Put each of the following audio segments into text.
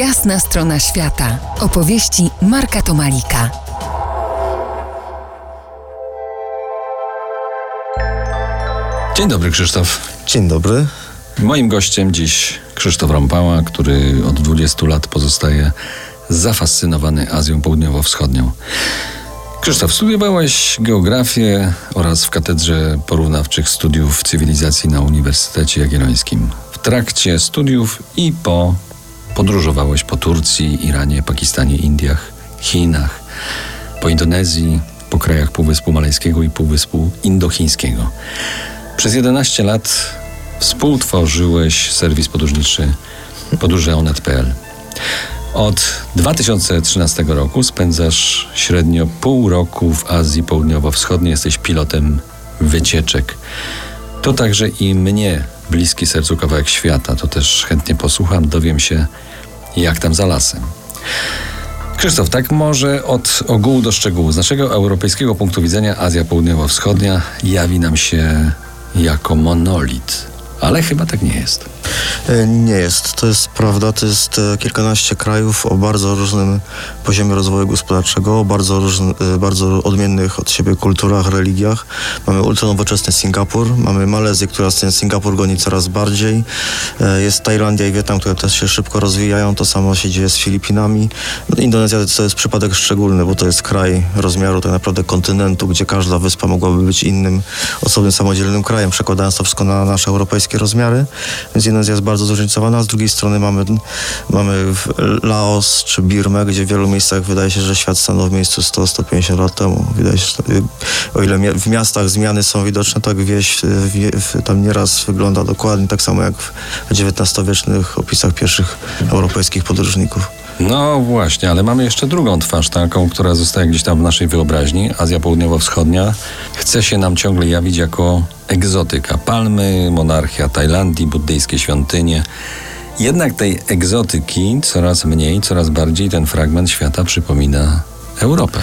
Jasna strona świata. Opowieści Marka Tomalika. Dzień dobry, Krzysztof. Dzień dobry. Moim gościem dziś Krzysztof Rąpała, który od 20 lat pozostaje zafascynowany Azją Południowo-Wschodnią. Krzysztof, studiowałeś geografię oraz w Katedrze Porównawczych Studiów Cywilizacji na Uniwersytecie Jagiellońskim. W trakcie studiów i po podróżowałeś po Turcji, Iranie, Pakistanie, Indiach, Chinach, po Indonezji, po krajach Półwyspu Malajskiego i Półwyspu Indochińskiego. Przez 11 lat współtworzyłeś serwis podróżniczy podróżeonet.pl. Od 2013 roku spędzasz średnio pół roku w Azji Południowo-Wschodniej. Jesteś pilotem wycieczek. To także i mnie bliski sercu kawałek świata. To też chętnie posłucham, dowiem się, jak tam za lasem. Krzysztof, tak może od ogółu do szczegółu. Z naszego europejskiego punktu widzenia Azja Południowo-Wschodnia jawi nam się jako monolit. Ale chyba tak nie jest. E, Nie jest, to jest prawda. To jest e, kilkanaście krajów o bardzo różnym poziomie rozwoju gospodarczego, o bardzo, różny, e, bardzo odmiennych od siebie kulturach, religiach. Mamy ultranowoczesny Singapur, mamy Malezję, która ten Singapur goni coraz bardziej. Jest Tajlandia i Wietnam, które też się szybko rozwijają. To samo się dzieje z Filipinami. No, Indonezja to jest przypadek szczególny, bo to jest kraj rozmiaru tak naprawdę kontynentu, gdzie każda wyspa mogłaby być innym, osobnym, samodzielnym krajem, przekładając to wszystko na nasze europejskie rozmiary. Więc jest bardzo zróżnicowana. A z drugiej strony mamy, mamy Laos czy Birmę, gdzie w wielu miejscach wydaje się, że świat stanął w miejscu 100-150 lat temu. Wydaje się, że y, o ile w miastach zmiany są widoczne, tak wieś y, wie, tam nieraz wygląda dokładnie tak samo jak w XIX-wiecznych opisach pierwszych europejskich podróżników. No właśnie, ale mamy jeszcze drugą twarz, taką, która zostaje gdzieś tam w naszej wyobraźni. Azja Południowo-Wschodnia chce się nam ciągle jawić jako egzotyka. Palmy, monarchia Tajlandii, buddyjskie świątynie. Jednak tej egzotyki coraz mniej, coraz bardziej ten fragment świata przypomina Europę.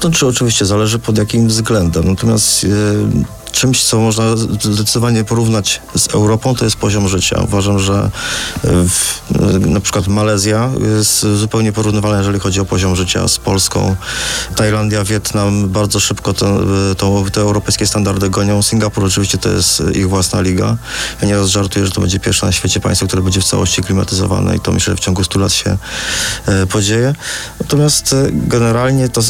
To czy oczywiście zależy pod jakim względem. Natomiast e, czymś, co można zdecydowanie porównać z Europą, to jest poziom życia. Uważam, że e, w, na przykład Malezja jest zupełnie porównywalna, jeżeli chodzi o poziom życia z Polską. Tajlandia, Wietnam bardzo szybko te, to, te europejskie standardy gonią. Singapur oczywiście to jest ich własna liga. Ja nieraz żartuję, że to będzie pierwsze na świecie państwo, które będzie w całości klimatyzowane i to myślę, że w ciągu 100 lat się e, podzieje. Natomiast e, generalnie to,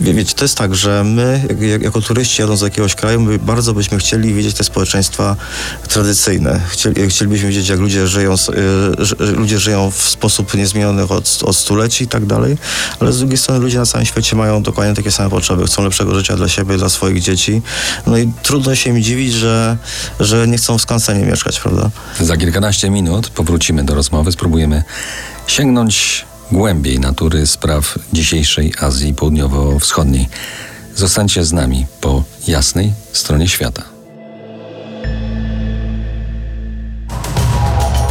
wiecie, to jest tak, że my jak- jak, jako turyści jadąc do jakiegoś kraju, my bardzo byśmy chcieli widzieć te społeczeństwa tradycyjne. Chcieli, chcielibyśmy wiedzieć, jak ludzie żyją, e, ludzie żyją w sposób niezmieniony od, od stuleci i tak dalej, ale z drugiej strony ludzie na całym świecie mają dokładnie takie same potrzeby. Chcą lepszego życia dla siebie, dla swoich dzieci. No i trudno się im dziwić, że, że nie chcą w skansenie mieszkać, prawda? Za kilkanaście minut powrócimy do rozmowy, spróbujemy sięgnąć głębiej natury spraw dzisiejszej Azji Południowo-Wschodniej. Zostańcie z nami po jasnej stronie świata.